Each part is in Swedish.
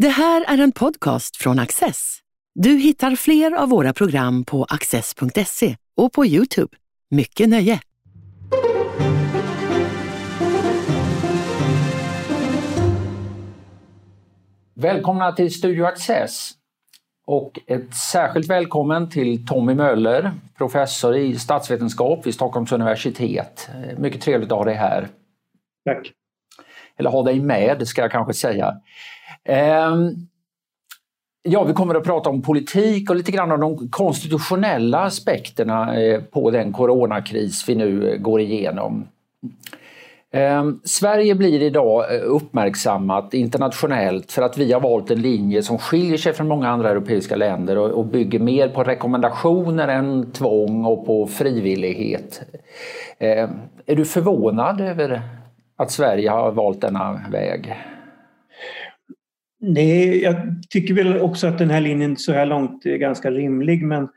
Det här är en podcast från Access. Du hittar fler av våra program på access.se och på Youtube. Mycket nöje! Välkomna till Studio Access och ett särskilt välkommen till Tommy Möller, professor i statsvetenskap vid Stockholms universitet. Mycket trevligt att ha dig här. Tack. Eller ha dig med ska jag kanske säga. Ehm, ja, vi kommer att prata om politik och lite grann om de konstitutionella aspekterna eh, på den coronakris vi nu eh, går igenom. Ehm, Sverige blir idag eh, uppmärksammat internationellt för att vi har valt en linje som skiljer sig från många andra europeiska länder och bygger mer på rekommendationer än tvång och på frivillighet. Ehm, är du förvånad över att Sverige har valt denna väg? Nej, jag tycker väl också att den här linjen så här långt är ganska rimlig men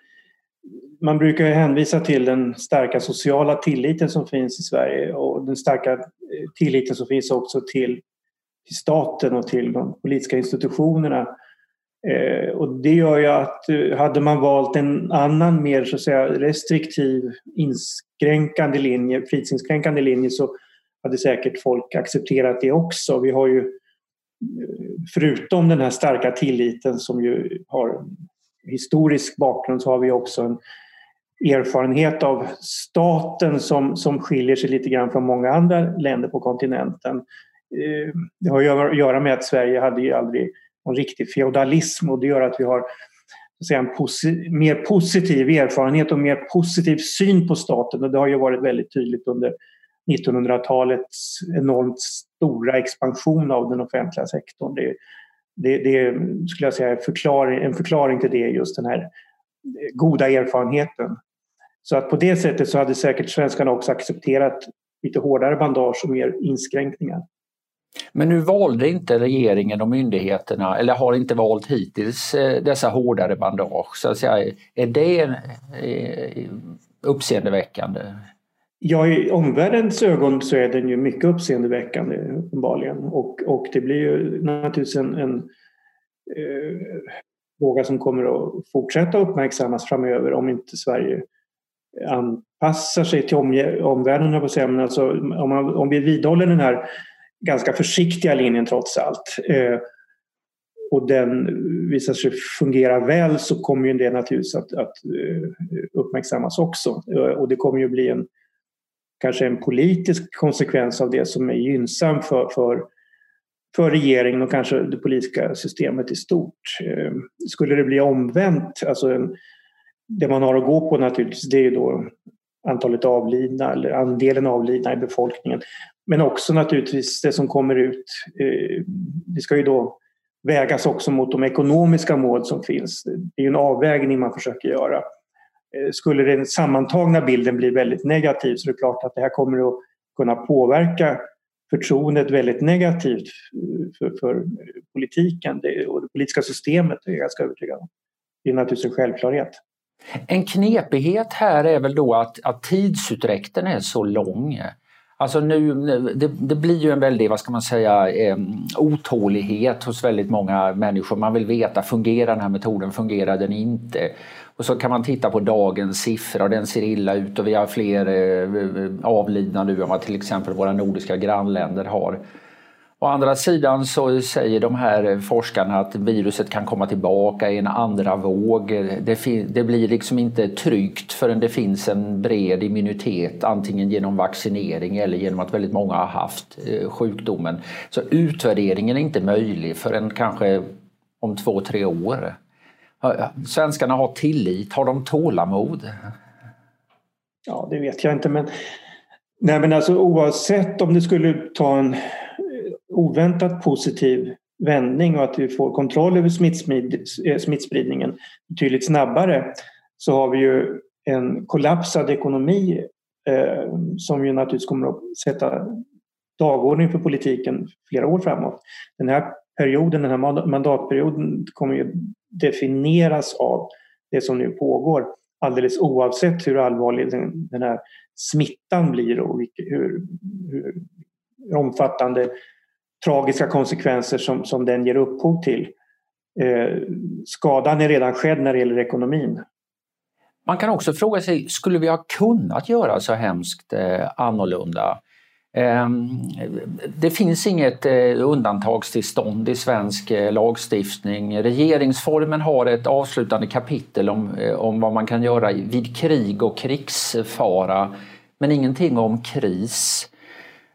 man brukar ju hänvisa till den starka sociala tilliten som finns i Sverige och den starka eh, tilliten som finns också till, till staten och till de politiska institutionerna. Eh, och det gör ju att eh, hade man valt en annan mer så att säga, restriktiv inskränkande linje, fridsinskränkande linje så hade säkert folk accepterat det också. Vi har ju förutom den här starka tilliten som ju har historisk bakgrund så har vi också en erfarenhet av staten som, som skiljer sig lite grann från många andra länder på kontinenten. Eh, det har att göra med att Sverige hade ju aldrig någon riktig feodalism och det gör att vi har säga, en posi mer positiv erfarenhet och mer positiv syn på staten och det har ju varit väldigt tydligt under 1900-talets enormt stora expansion av den offentliga sektorn. Det, det, det skulle jag säga är förklaring, en förklaring till det, just den här eh, goda erfarenheten. Så att på det sättet så hade säkert svenskarna också accepterat lite hårdare bandage och mer inskränkningar. Men nu valde inte regeringen och myndigheterna, eller har inte valt hittills, eh, dessa hårdare bandage. Så att säga, är det eh, uppseendeväckande? Ja, i omvärldens ögon så är den ju mycket uppseendeväckande uppenbarligen och, och det blir ju naturligtvis en, en eh, fråga som kommer att fortsätta uppmärksammas framöver om inte Sverige anpassar sig till omvärlden, på säga. Men alltså, om, man, om vi vidhåller den här ganska försiktiga linjen trots allt eh, och den visar sig fungera väl så kommer ju det naturligtvis att, att eh, uppmärksammas också. Eh, och det kommer ju bli en kanske en politisk konsekvens av det som är gynnsam för, för, för regeringen och kanske det politiska systemet i stort. Ehm, skulle det bli omvänt, alltså en, det man har att gå på naturligtvis det är då antalet avlidna eller andelen avlidna i befolkningen. Men också naturligtvis det som kommer ut. Eh, det ska ju då vägas också mot de ekonomiska mål som finns. Det är ju en avvägning man försöker göra. Eh, skulle den sammantagna bilden bli väldigt negativ så är det klart att det här kommer att kunna påverka förtroendet väldigt negativt för, för politiken och det politiska systemet, det är jag ganska övertygad om. Det är naturligtvis en självklarhet. En knepighet här är väl då att, att tidsutdräkten är så lång. Alltså nu, det, det, blir ju en väldig, vad ska man säga, eh, otålighet hos väldigt många människor. Man vill veta, fungerar den här metoden, fungerar den inte? Och så kan man titta på dagens siffra och den ser illa ut och vi har fler eh, eh, avlidna nu än vad till exempel våra nordiska grannländer har. Å andra sidan så säger de här forskarna att viruset kan komma tillbaka i en andra våg. Det, det, blir liksom inte tryggt förrän det finns en bred immunitet antingen genom vaccinering eller genom att väldigt många har haft eh, sjukdomen. Så utvärderingen är inte möjlig förrän kanske om två, tre år. Svenskarna har tillit, har de tålamod? Ja, det vet jag inte men, nej, men alltså, oavsett om det skulle ta en oväntat positiv vändning och att vi får kontroll över eh, smittspridningen betydligt snabbare så har vi ju en kollapsad ekonomi eh, som ju naturligtvis kommer att sätta dagordning för politiken flera år framåt. Den här perioden, den här mandatperioden kommer ju definieras av det som nu pågår alldeles oavsett hur allvarlig den, den här smittan blir och hur, hur omfattande tragiska konsekvenser som, som den ger upphov till. Eh, skadan är redan skedd när det gäller ekonomin. Man kan också fråga sig, skulle vi ha kunnat göra så hemskt eh, annorlunda? Ehm, det finns inget eh, undantagstillstånd i svensk eh, lagstiftning. Regeringsformen har ett avslutande kapitel om, eh, om vad man kan göra vid krig och krigsfara men ingenting om kris.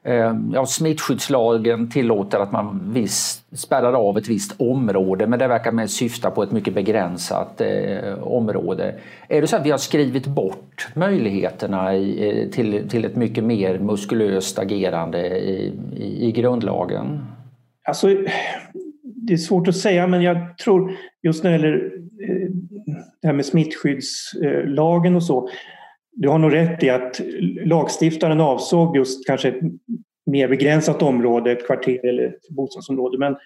Eh, ja, smittskyddslagen tillåter att man viss, spärrar av ett visst område men det verkar med syfta på ett mycket begränsat eh, område. Är det så att vi har skrivit bort möjligheterna i, eh, till, till ett mycket mer muskulöst agerande i, i, i grundlagen? Alltså, det är svårt att säga men jag tror just när det gäller eh, det här med smittskyddslagen och så du har nog rätt i att lagstiftaren avsåg just kanske ett mer begränsat område, ett kvarter eller ett bostadsområde. Men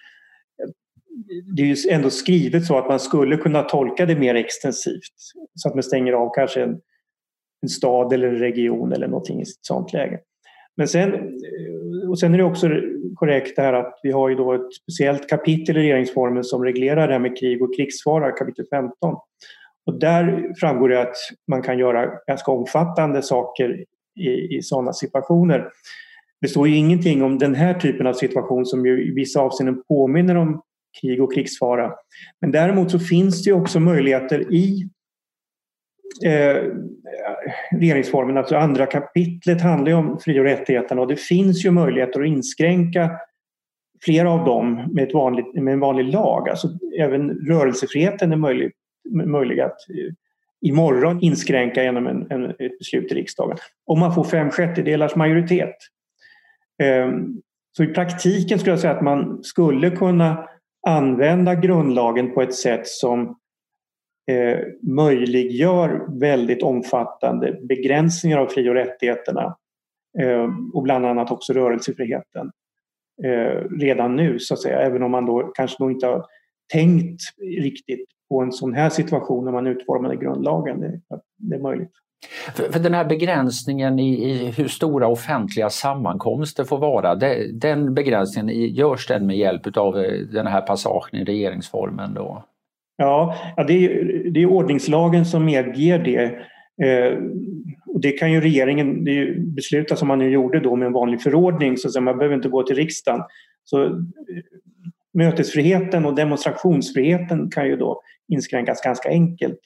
det är ju ändå skrivet så att man skulle kunna tolka det mer extensivt. Så att man stänger av kanske en, en stad eller en region eller någonting i ett sånt läge. Men sen, och sen är det också korrekt det här att vi har ju då ett speciellt kapitel i regeringsformen som reglerar det här med krig och krigsfara, kapitel 15. Och där framgår det att man kan göra ganska omfattande saker i, i sådana situationer. Det står ju ingenting om den här typen av situation som ju i vissa avseenden påminner om krig och krigsfara. Men däremot så finns det ju också möjligheter i eh, regeringsformen, alltså andra kapitlet handlar ju om fri och rättigheterna och det finns ju möjligheter att inskränka flera av dem med, ett vanligt, med en vanlig lag. Alltså även rörelsefriheten är möjlig möjliga att eh, imorgon inskränka genom en, en, ett beslut i riksdagen. Om man får fem sjättedelars majoritet. Ehm, så i praktiken skulle jag säga att man skulle kunna använda grundlagen på ett sätt som eh, möjliggör väldigt omfattande begränsningar av fri och rättigheterna eh, och bland annat också rörelsefriheten eh, redan nu så att säga, även om man då kanske då inte har tänkt riktigt på en sån här situation när man utformade grundlagen. Det, det är möjligt. För, för, den här begränsningen i, i, hur stora offentliga sammankomster får vara, det, den begränsningen görs den med hjälp av eh, den här passagen i regeringsformen då? Ja, det, är, det är ordningslagen som medger det. Eh, och det kan ju regeringen det besluta som man nu gjorde då med en vanlig förordning så man behöver inte gå till riksdagen. Så mötesfriheten och demonstrationsfriheten kan ju då inskränkas ganska enkelt.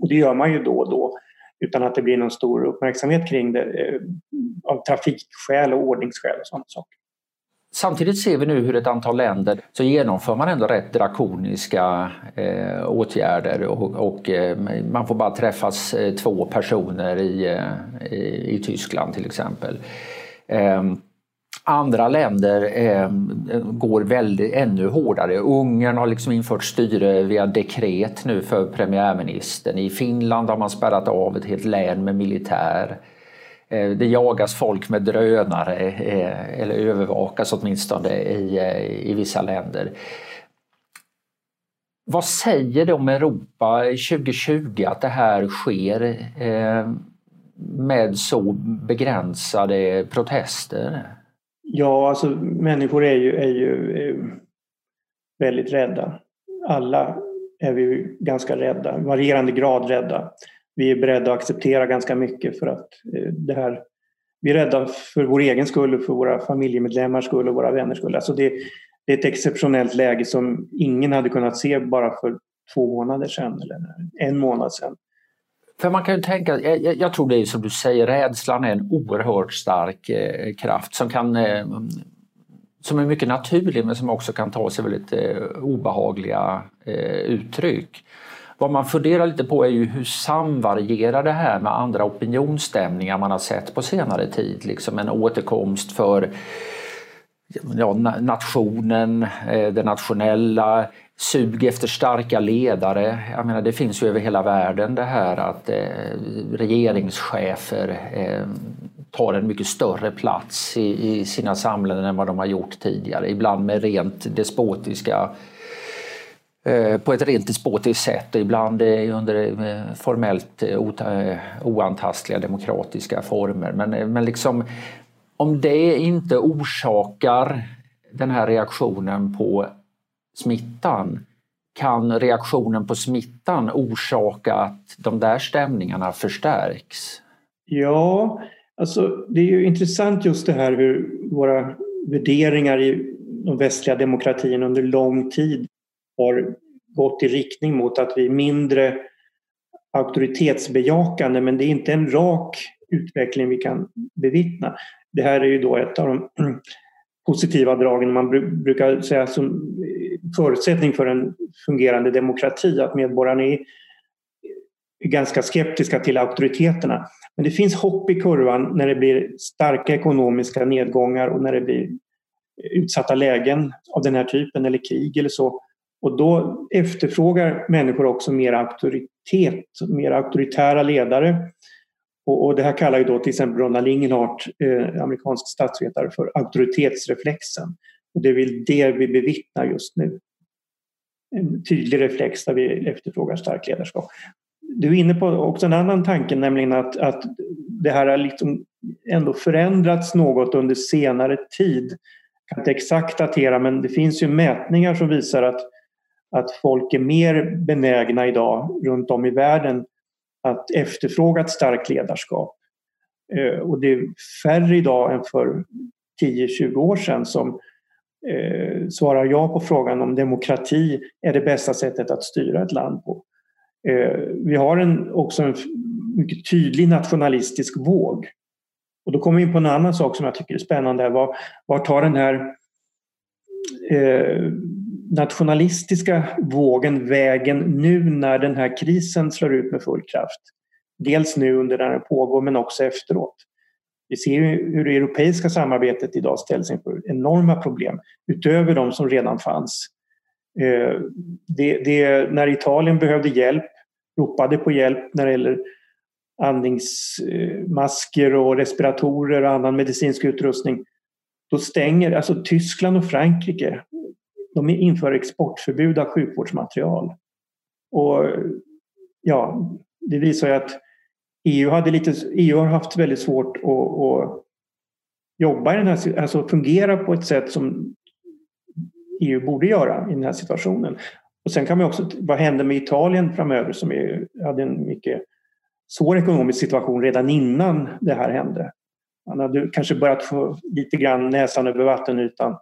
Och det gör man ju då och då utan att det blir någon stor uppmärksamhet kring det eh, av trafikskäl och ordningsskäl och sådana saker. Samtidigt ser vi nu hur ett antal länder så genomför man ändå rätt drakoniska eh, åtgärder och, och eh, man får bara träffas eh, två personer i, eh, i, i, Tyskland till exempel. Ehm, Andra länder eh, går väldigt, ännu hårdare. Ungern har liksom infört styre via dekret nu för premiärministern. I Finland har man spärrat av ett helt län med militär. Eh, det jagas folk med drönare, eh, eller övervakas åtminstone i, eh, i vissa länder. Vad säger det om Europa 2020 att det här sker eh, med så begränsade protester? Ja, alltså människor är ju, är ju är väldigt rädda. Alla är vi ganska rädda, varierande grad rädda. Vi är beredda att acceptera ganska mycket för att eh, det här... Vi är rädda för vår egen skull, för våra familjemedlemmars skull och våra vänners skull. Alltså det, det är ett exceptionellt läge som ingen hade kunnat se bara för två månader sedan eller en månad sedan. För man kan ju tänka, jag, jag, tror det är som du säger, rädslan är en oerhört stark eh, kraft som kan eh, som är mycket naturlig men som också kan ta sig väldigt eh, obehagliga eh, uttryck. Vad man funderar lite på är ju hur samvarierar det här med andra opinionsstämningar man har sett på senare tid. Liksom en återkomst för ja, nationen, eh, det nationella, sug efter starka ledare. Jag menar, det finns ju över hela världen det här att eh, regeringschefer eh, tar en mycket större plats i, sina samlanden än vad de har gjort tidigare. Ibland med rent despotiska på ett rent despotiskt sätt och ibland under formellt oantastliga demokratiska former. Men, men liksom, om det inte orsakar den här reaktionen på smittan, kan reaktionen på smittan orsaka att de där stämningarna förstärks? Ja, alltså det är ju intressant just det här hur våra värderingar i de västliga demokratierna under lång tid har gått i riktning mot att vi är mindre auktoritetsbejakande men det är inte en rak utveckling vi kan bevittna. Det här är ju då ett av de positiva dragen man brukar säga som förutsättning för en fungerande demokrati att medborgarna är ganska skeptiska till auktoriteterna. Men det finns hopp i kurvan när det blir starka ekonomiska nedgångar och när det blir utsatta lägen av den här typen eller krig eller så. Och då efterfrågar människor också mer auktoritet, mer auktoritära ledare. Och, och det här kallar ju då till exempel Ronald Lingenhart, eh, amerikansk statsvetare, för auktoritetsreflexen. Och det är väl det vi bevittnar just nu. En tydlig reflex där vi efterfrågar starkt ledarskap. Du är inne på också en annan tanke, nämligen att, att det här har liksom ändå förändrats något under senare tid. Jag kan inte exakt datera, men det finns ju mätningar som visar att att folk är mer benägna idag runt om i världen att efterfråga ett starkt ledarskap. Eh, och det är färre idag än för 10-20 år sedan som eh, svarar ja på frågan om demokrati är det bästa sättet att styra ett land på. Eh, vi har en, också en mycket tydlig nationalistisk våg. Och då kommer vi in på en annan sak som jag tycker är spännande. Var, var tar den här eh, nationalistiska vågen vägen nu när den här krisen slår ut med full kraft? Dels nu under när den pågår men också efteråt. Vi ser ju hur det europeiska samarbetet idag ställs inför enorma problem utöver de som redan fanns. Eh, det, det, när Italien behövde hjälp, ropade på hjälp när det gäller andningsmasker och respiratorer och annan medicinsk utrustning, då stänger alltså Tyskland och Frankrike de inför exportförbud av sjukvårdsmaterial. Och ja, det visar ju att EU, hade lite, EU har haft väldigt svårt att, att jobba i den här, alltså fungera på ett sätt som EU borde göra i den här situationen. Och sen kan man också, vad händer med Italien framöver som är, hade en mycket svår ekonomisk situation redan innan det här hände. Man hade kanske börjat få lite grann näsan över vattenytan.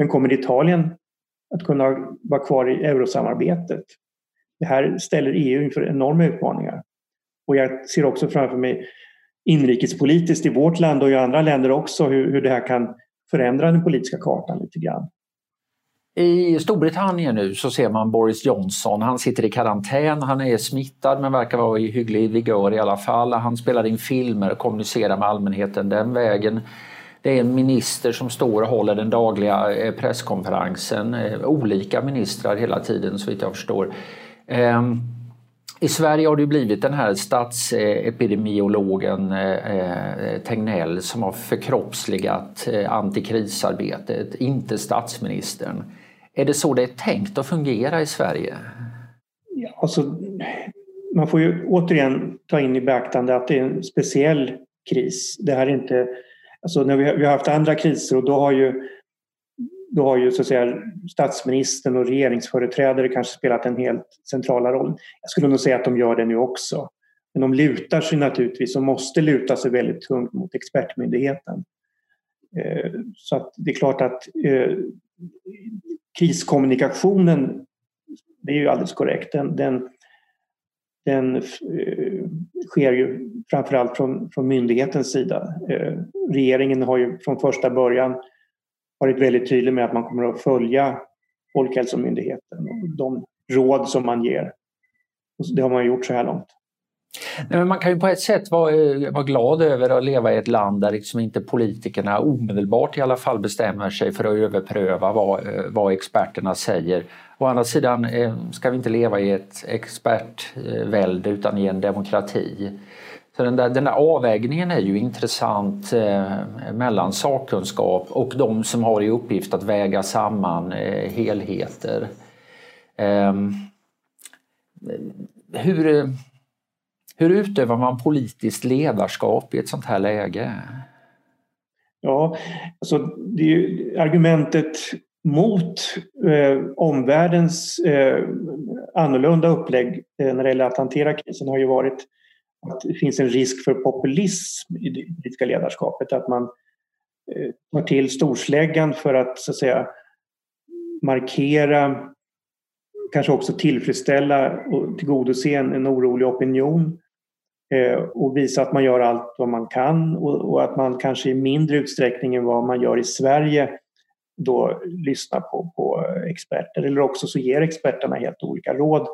Men kommer Italien att kunna vara kvar i eurosamarbetet. Det här ställer EU inför enorma utmaningar. Och jag ser också framför mig inrikespolitiskt i vårt land och i andra länder också hur, hur det här kan förändra den politiska kartan lite grann. I Storbritannien nu så ser man Boris Johnson, han sitter i karantän, han är smittad men verkar vara i hygglig vigör i alla fall. Han spelar in filmer och kommunicerar med allmänheten den vägen. Det är en minister som står och håller den dagliga eh, presskonferensen. Eh, olika ministrar hela tiden så vitt jag förstår. Ehm, I Sverige har det blivit den här statsepidemiologen eh, Tegnell som har förkroppsligat antikrisarbetet, inte statsministern. Är det så det är tänkt att fungera i Sverige? Ja, alltså, man får ju återigen ta in i beaktande att det är en speciell kris. Det här är inte Alltså när vi, har, vi har haft andra kriser och då har ju, då har ju så att säga, statsministern och regeringsföreträdare kanske spelat en helt centrala roll. Jag skulle nog säga att de gör det nu också. Men de lutar sig naturligtvis och måste luta sig väldigt tungt mot expertmyndigheten. Eh, så att det är klart att eh, kriskommunikationen, det är ju alldeles korrekt, den, den, den eh, sker ju framförallt från, från myndighetens sida. Eh, regeringen har ju från första början varit väldigt tydlig med att man kommer att följa Folkhälsomyndigheten och de råd som man ger. Det har man gjort så här långt. Nej, man kan ju på ett sätt vara, eh, vara glad över att leva i ett land där liksom inte politikerna omedelbart i alla fall bestämmer sig för att överpröva vad, eh, vad experterna säger. Å andra sidan eh, ska vi inte leva i ett expertvälde utan i en demokrati. Så den, där, den där avvägningen är ju intressant eh, mellan sakkunskap och de som har i uppgift att väga samman eh, helheter. Ehm, eh, hur, hur utövar man politiskt ledarskap i ett sånt här läge? Ja, alltså det är ju argumentet mot eh, omvärldens eh, annorlunda upplägg eh, när det gäller att hantera krisen har ju varit att det finns en risk för populism i det politiska ledarskapet. Att man eh, tar till storsläggan för att så att säga markera, kanske också tillfredsställa och tillgodose en, en orolig opinion eh, Eh, och visa att man gör allt vad man kan och, att man kanske i mindre utsträckning än vad man gör i Sverige då lyssnar på, på experter eller också så ger experterna helt olika råd.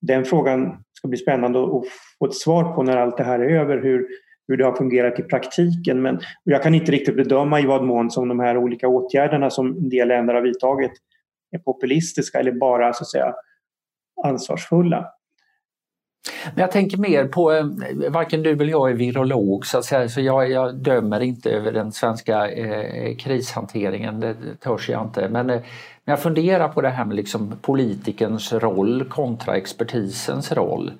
Den frågan ska bli spännande att få ett svar på när allt det här är över, hur, hur det har fungerat i praktiken. Men jag kan inte riktigt bedöma i vad mån som de här olika åtgärderna som en del länder har vidtagit är populistiska eller bara så att säga ansvarsfulla. Men jag tänker mer på, eh, varken du eller jag är virolog så, att säga, så jag, jag dömer inte över den svenska eh, krishanteringen, det törs jag inte. Men, eh, men jag funderar på det här med liksom politikerns roll kontra expertisens roll.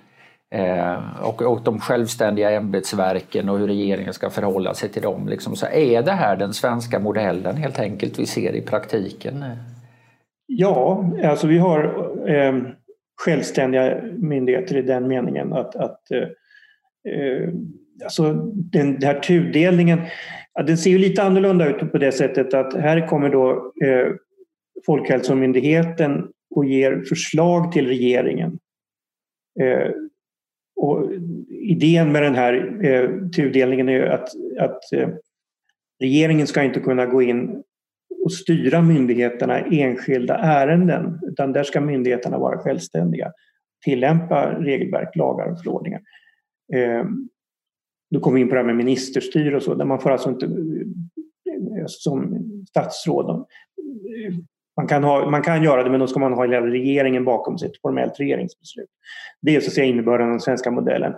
Eh, och, och de självständiga ämbetsverken och hur regeringen ska förhålla sig till dem. Liksom. Så är det här den svenska modellen helt enkelt vi ser i praktiken? Ja, alltså vi har eh, självständiga myndigheter i den meningen att, att eh, eh, alltså den, den här tudelningen, ja, den ser ju lite annorlunda ut på det sättet att här kommer då eh, Folkhälsomyndigheten och ger förslag till regeringen. Eh, och idén med den här eh, tudelningen är att, att eh, regeringen ska inte kunna gå in och styra myndigheterna i enskilda ärenden utan där ska myndigheterna vara självständiga. Tillämpa regelverk, lagar och förordningar. Eh, då kommer vi in på det här med ministerstyre och så, där man får alltså inte eh, som statsråd man kan, ha, man kan göra det men då ska man ha hela regeringen bakom sig, ett formellt regeringsbeslut. Det är så att säga innebörden av den svenska modellen.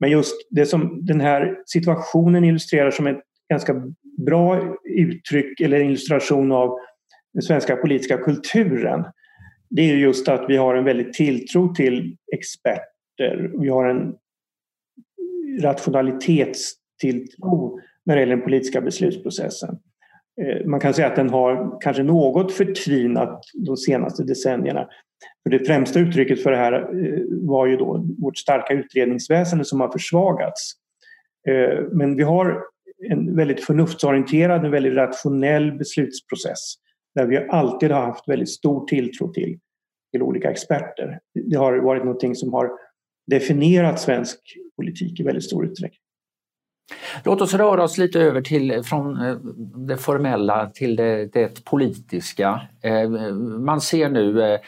Men just det som den här situationen illustrerar som ett ganska bra uttryck eller illustration av den svenska politiska kulturen det är just att vi har en väldigt tilltro till experter. Vi har en rationalitetstilltro när det gäller den politiska beslutsprocessen. Eh, man kan säga att den har kanske något förtvinat de senaste decennierna. För det främsta uttrycket för det här eh, var ju då vårt starka utredningsväsende som har försvagats. Eh, men vi har en väldigt förnuftsorienterad, en väldigt rationell beslutsprocess där vi alltid har haft väldigt stor tilltro till, till olika experter. Det har varit någonting som har definierat svensk politik i väldigt stor utsträckning. Låt oss röra oss lite över till från eh, det formella till det, det politiska. Eh, man ser nu eh,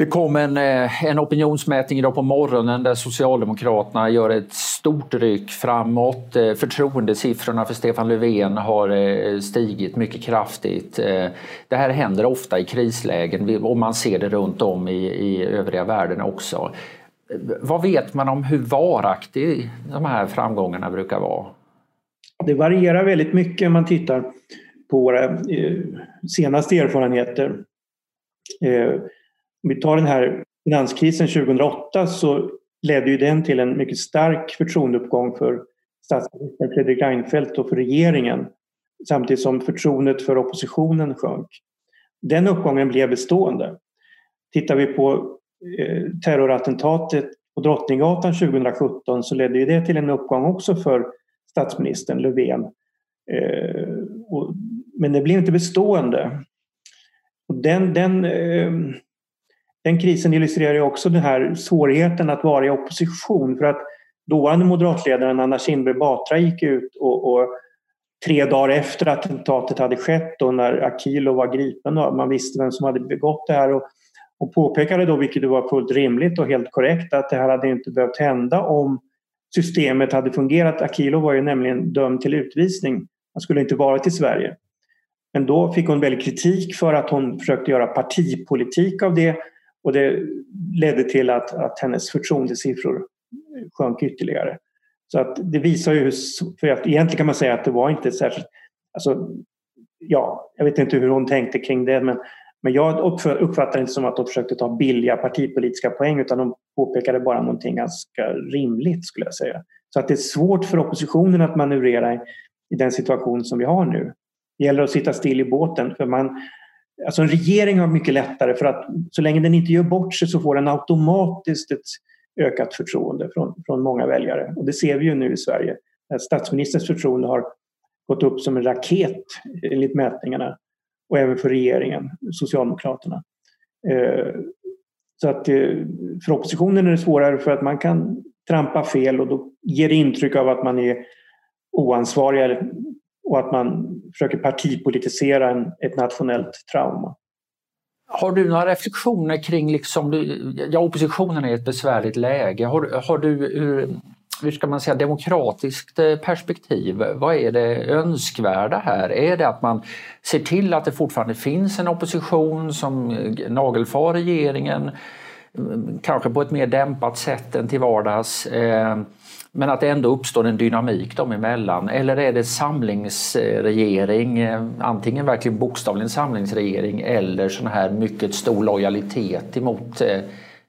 det kom en, eh, en opinionsmätning idag på morgonen där Socialdemokraterna gör ett stort ryck framåt. Eh, förtroendesiffrorna för Stefan Löfven har eh, stigit mycket kraftigt. Det här händer ofta i krislägen och man ser det runt om i, i övriga världen också. Vad vet man om hur varaktig de här framgångarna brukar vara? Det varierar väldigt mycket om man tittar på våra senaste erfarenheter. Om vi tar den här finanskrisen 2008 så ledde ju den till en mycket stark förtroendeuppgång för statsminister Fredrik Reinfeldt och för regeringen samtidigt som förtroendet för oppositionen sjönk. Den uppgången blev bestående. Tittar vi på eh, terrorattentatet på Drottninggatan 2017 så ledde det till en uppgång också för statsministern Löfven. Eh, men det blev inte bestående. Den, den, eh, den krisen illustrerar också den här svårigheten att vara i opposition för att dåvarande moderatledaren Anna Kinberg Batra gick ut och, och tre dagar efter attentatet hade skett och när Akilov var gripen och man visste vem som hade begått det här och och påpekade då, vilket var fullt rimligt och helt korrekt, att det här hade inte behövt hända om systemet hade fungerat. Akilo var ju nämligen dömd till utvisning. Han skulle inte varit i Sverige. Men då fick hon väldigt kritik för att hon försökte göra partipolitik av det och det ledde till att, att hennes förtroendesiffror sjönk ytterligare. Så att det visar ju, för att egentligen kan man säga att det var inte särskilt, alltså, ja, jag vet inte hur hon tänkte kring det men men jag uppfattar det inte som att de försökte ta billiga partipolitiska poäng utan de påpekade bara någonting ganska rimligt skulle jag säga. Så att det är svårt för oppositionen att manövrera i den situation som vi har nu. Det gäller att sitta still i båten för man Alltså en regering har mycket lättare för att så länge den inte gör bort sig så får den automatiskt ett ökat förtroende från, från många väljare. Och det ser vi ju nu i Sverige. Statsministerns förtroende har gått upp som en raket enligt mätningarna och även för regeringen, Socialdemokraterna. Eh, så att eh, för oppositionen är det svårare för att man kan trampa fel och då ger det intryck av att man är oansvarig och att man försöker partipolitisera en, ett nationellt trauma. Har du några reflektioner kring, liksom, ja oppositionen är i ett besvärligt läge. Har, har du ur, hur ska man säga, demokratiskt eh, perspektiv, vad är det önskvärda här? Är det att man ser till att det fortfarande finns en opposition som eh, nagelfar regeringen, Mm, kanske på ett mer dämpat sätt än till vardags? Eh, men att det ändå uppstår en dynamik dem emellan. Eller är det samlingsregering, eh, antingen verkligen bokstavligen samlingsregering eller sån här mycket stor lojalitet emot eh,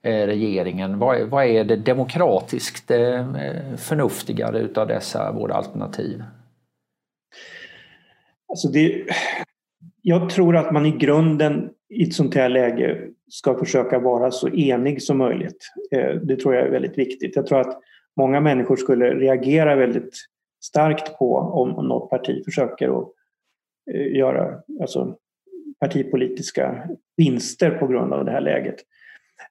regeringen. Vad, vad är det demokratiskt förnuftigare utav dessa båda alternativ? Alltså det, jag tror att man i grunden i ett sånt här läge ska försöka vara så enig som möjligt. Eh, det tror jag är väldigt viktigt. Jag tror att många människor skulle reagera väldigt starkt på om något parti försöker att eh, göra alltså, partipolitiska vinster på grund av det här läget.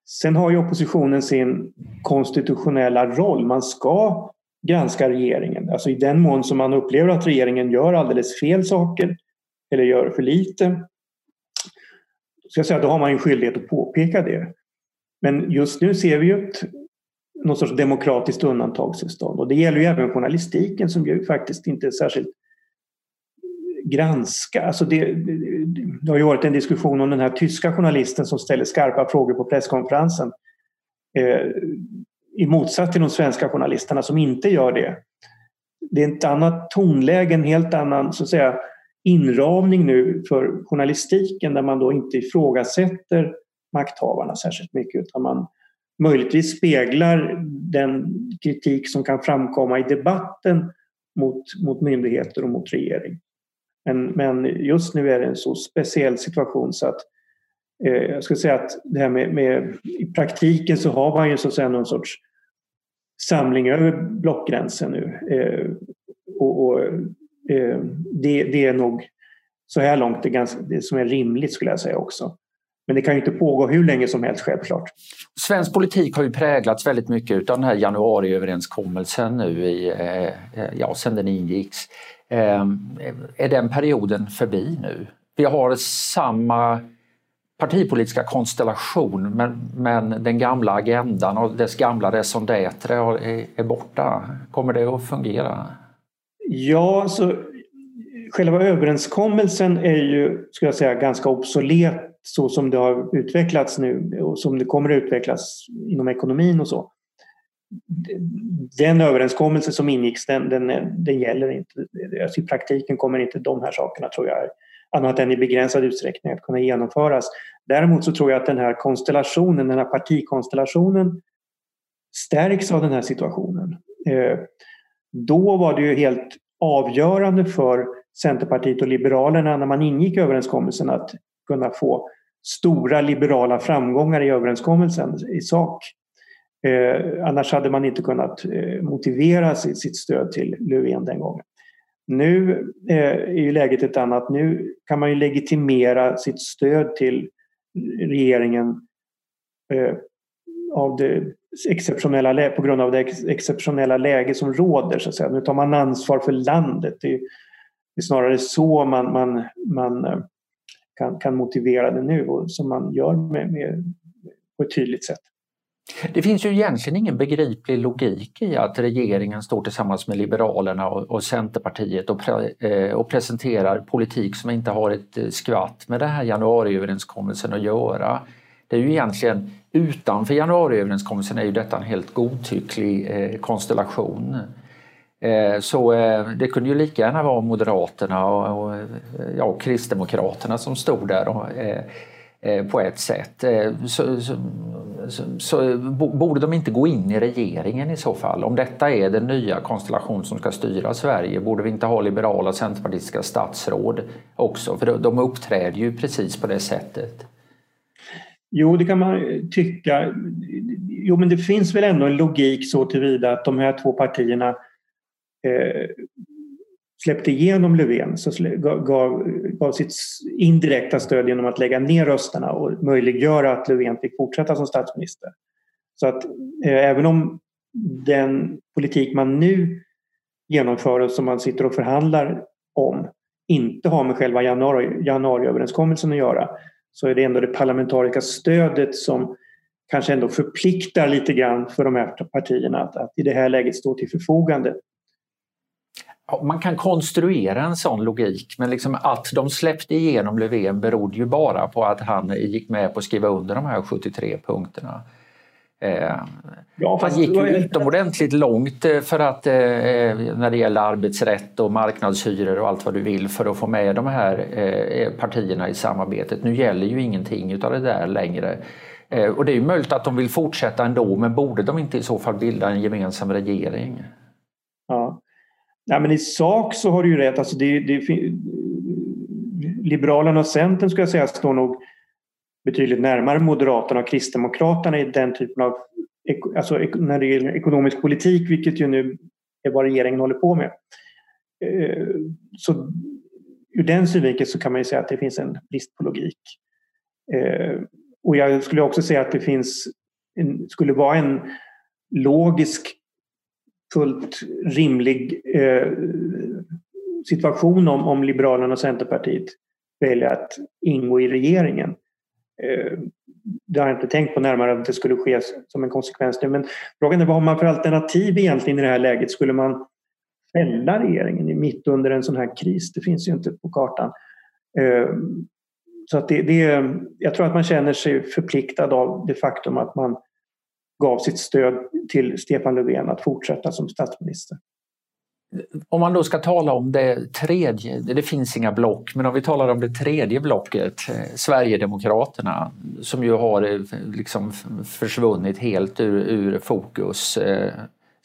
Sen har ju oppositionen sin konstitutionella roll. Man ska granska regeringen. Alltså i den mån som man upplever att regeringen gör alldeles fel saker eller gör för lite. Så jag säga, då har man en skyldighet att påpeka det. Men just nu ser vi ju ett någon sorts demokratiskt undantagstillstånd. Och det gäller ju även journalistiken som ju faktiskt inte är särskilt granska. Alltså det, det har ju varit en diskussion om den här tyska journalisten som ställer skarpa frågor på presskonferensen. Eh, I motsats till de svenska journalisterna som inte gör det. Det är ett annat tonläge, en helt annan så att säga, inramning nu för journalistiken där man då inte ifrågasätter makthavarna särskilt mycket utan man möjligtvis speglar den kritik som kan framkomma i debatten mot, mot myndigheter och mot regering. Men, men just nu är det en så speciell situation så att eh, jag skulle säga att det här med, med, i praktiken så har man ju så att säga någon sorts samling över blockgränsen nu. Eh, och, och Eh, det, det, är nog så här långt det, ganska, det som är rimligt skulle jag säga också. Men det kan ju inte pågå hur länge som helst självklart. Svensk politik har ju präglats väldigt mycket av den här januariöverenskommelsen nu i, eh, eh, ja, sen den ingicks. Ehm, är den perioden förbi nu? Vi har samma partipolitiska konstellation men, men den gamla agendan och dess gamla raison d'être är, är borta. Kommer det att fungera? Ja, så själva överenskommelsen är ju, ska jag säga, ganska obsolet så som det har utvecklats nu och som det kommer att utvecklas inom ekonomin och så. Den överenskommelse som ingicks den, den, den gäller inte. Alltså I praktiken kommer inte de här sakerna tror jag annat än i begränsad utsträckning att kunna genomföras. Däremot så tror jag att den här konstellationen, den här partikonstellationen stärks av den här situationen. Eh, då var det ju helt avgörande för Centerpartiet och Liberalerna när man ingick överenskommelsen att kunna få stora liberala framgångar i överenskommelsen i sak. Eh, annars hade man inte kunnat eh, motivera sitt, sitt, stöd till Löfven den gången. Nu eh, är ju läget ett annat. Nu kan man ju legitimera sitt stöd till regeringen eh, av det exceptionella, på grund av det exceptionella läge som råder. Så att säga. Nu tar man ansvar för landet. Det är, det är snarare så man, man, man eh, kan, kan motivera det nu och som man gör med, med, på ett tydligt sätt. Det finns ju egentligen ingen begriplig logik i att regeringen står tillsammans med Liberalerna och, och Centerpartiet och, pre, eh, och, presenterar politik som inte har ett eh, skvatt med den här januariöverenskommelsen att göra. Det är ju egentligen utanför januariöverenskommelsen är ju detta en helt godtycklig eh, konstellation. Eh, så eh, det kunde ju lika gärna vara Moderaterna och, och, eh, ja, och Kristdemokraterna som stod där och, eh, eh, på ett sätt. Eh, så, så, så borde de inte gå in i regeringen i så fall? Om detta är den nya konstellation som ska styra Sverige, borde vi inte ha liberala centerpartistiska statsråd också? För de uppträder ju precis på det sättet. Jo, det kan man tycka. Jo, men det finns väl ändå en logik så tillvida att de här två partierna eh, släppte igenom Löfven, så gav, gav sitt indirekta stöd genom att lägga ner rösterna och möjliggöra att Löfven fick fortsätta som statsminister. Så att eh, även om den politik man nu genomför och som man sitter och förhandlar om inte har med själva januari, januariöverenskommelsen att göra så är det ändå det parlamentariska stödet som kanske ändå förpliktar lite grann för de här partierna att, att i det här läget stå till förfogande man kan konstruera en sån logik men liksom att de släppte igenom Löfven berodde ju bara på att han gick med på att skriva under de här 73 punkterna. Eh, ja, han gick ju utomordentligt långt eh, för att eh, när det gäller arbetsrätt och marknadshyror och allt vad du vill för att få med de här eh, partierna i samarbetet. Nu gäller ju ingenting utav det där längre. Eh, och det är ju möjligt att de vill fortsätta ändå men borde de inte i så fall bilda en gemensam regering? Ja. Nej, men I sak så har du ju rätt. Alltså det, det, Liberalerna och Centern ska jag säga står nog betydligt närmare Moderaterna och Kristdemokraterna i den typen av alltså när det gäller ekonomisk politik, vilket ju nu är vad regeringen håller på med. Eh, så ur den synvinkeln så kan man ju säga att det finns en brist på logik. Eh, och jag skulle också säga att det finns en, skulle vara en logisk fullt rimlig eh, situation om, om Liberalerna och Centerpartiet väljer att ingå i regeringen. Eh, det har jag inte tänkt på närmare att det skulle ske som en konsekvens nu. Men frågan är vad har man för alternativ egentligen i det här läget? Skulle man fälla regeringen mitt under en sån här kris? Det finns ju inte på kartan. Eh, så att det, det, jag tror att man känner sig förpliktad av det faktum att man gav sitt stöd till Stefan Löfven att fortsätta som statsminister. Om man då ska tala om det tredje, det finns inga block, men om vi talar om det tredje blocket, eh, Sverigedemokraterna, som ju har eh, liksom försvunnit helt ur, ur fokus eh,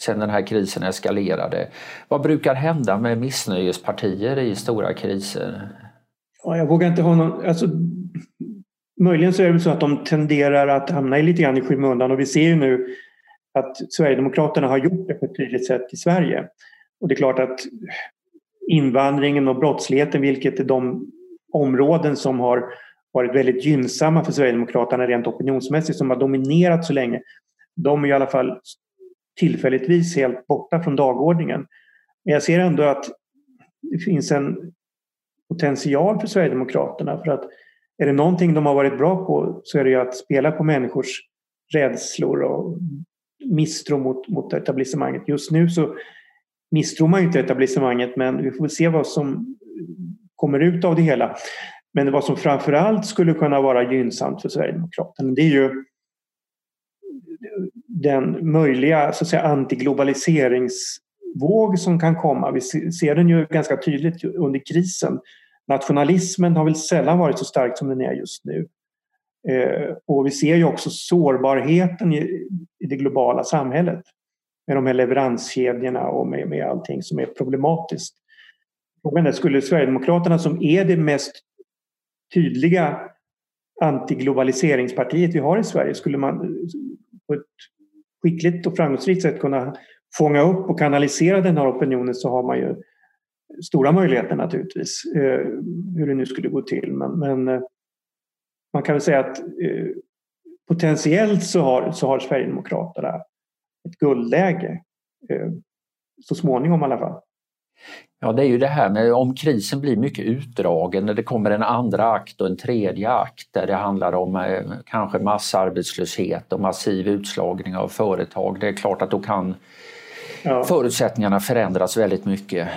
sen den här krisen eskalerade. Vad brukar hända med missnöjespartier i stora kriser? Ja, jag vågar inte ha någon... Alltså, möjligen så är det så att de tenderar att hamna lite grann i skymundan och vi ser ju nu att Sverigedemokraterna har gjort det på ett tydligt sätt i Sverige. Och det är klart att invandringen och brottsligheten, vilket är de områden som har varit väldigt gynnsamma för Sverigedemokraterna rent opinionsmässigt, som har dominerat så länge, de är i alla fall tillfälligtvis helt borta från dagordningen. Men jag ser ändå att det finns en potential för Sverigedemokraterna för att är det någonting de har varit bra på så är det ju att spela på människors rädslor och misstro mot, mot etablissemanget. Just nu så misstror man ju inte etablissemanget men vi får se vad som kommer ut av det hela. Men vad som framförallt skulle kunna vara gynnsamt för Sverigedemokraterna det är ju den möjliga så att säga, antiglobaliseringsvåg som kan komma. Vi ser den ju ganska tydligt under krisen nationalismen har väl sällan varit så stark som den är just nu. Eh, och vi ser ju också sårbarheten i det globala samhället med de här leveranskedjorna och med, med allting som är problematiskt. Frågan är, skulle Sverigedemokraterna som är det mest tydliga antiglobaliseringspartiet vi har i Sverige, skulle man på ett skickligt och framgångsrikt sätt kunna fånga upp och kanalisera den här opinionen så har man ju stora möjligheter naturligtvis, eh, hur det nu skulle gå till. Men, men eh, man kan väl säga att eh, potentiellt så har, så har Sverigedemokraterna ett guldläge. Så småningom i alla fall. Ja, det är ju det här med om krisen blir mycket utdragen, när det kommer en andra akt och en tredje akt där det handlar om eh, kanske massarbetslöshet och massiv utslagning av företag. Det är klart att då kan ja. förutsättningarna förändras väldigt mycket.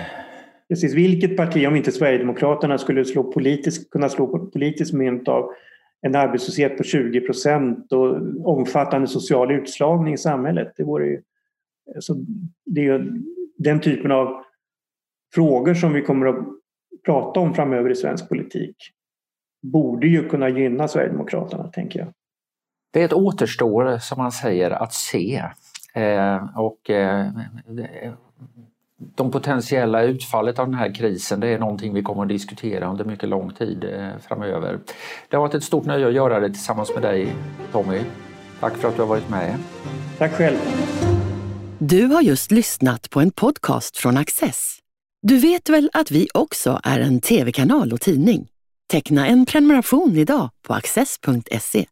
Precis, vilket parti, om inte Sverigedemokraterna, skulle slå politisk, kunna slå politiskt mynt av en arbetslöshet på 20 procent och omfattande social utslagning i samhället. Det, vore ju, alltså, det är ju den typen av frågor som vi kommer att prata om framöver i svensk politik borde ju kunna gynna Sverigedemokraterna, tänker jag. Det återstår, som man säger, att se. Eh, och eh, de potentiella utfallet av den här krisen det är någonting vi kommer att diskutera under mycket lång tid eh, framöver. Det har varit ett stort nöje att göra det tillsammans med dig Tommy. Tack för att du har varit med. Tack själv. Du har just lyssnat på en podcast från Access. Du vet väl att vi också är en tv-kanal och tidning? Teckna en prenumeration idag på access.se.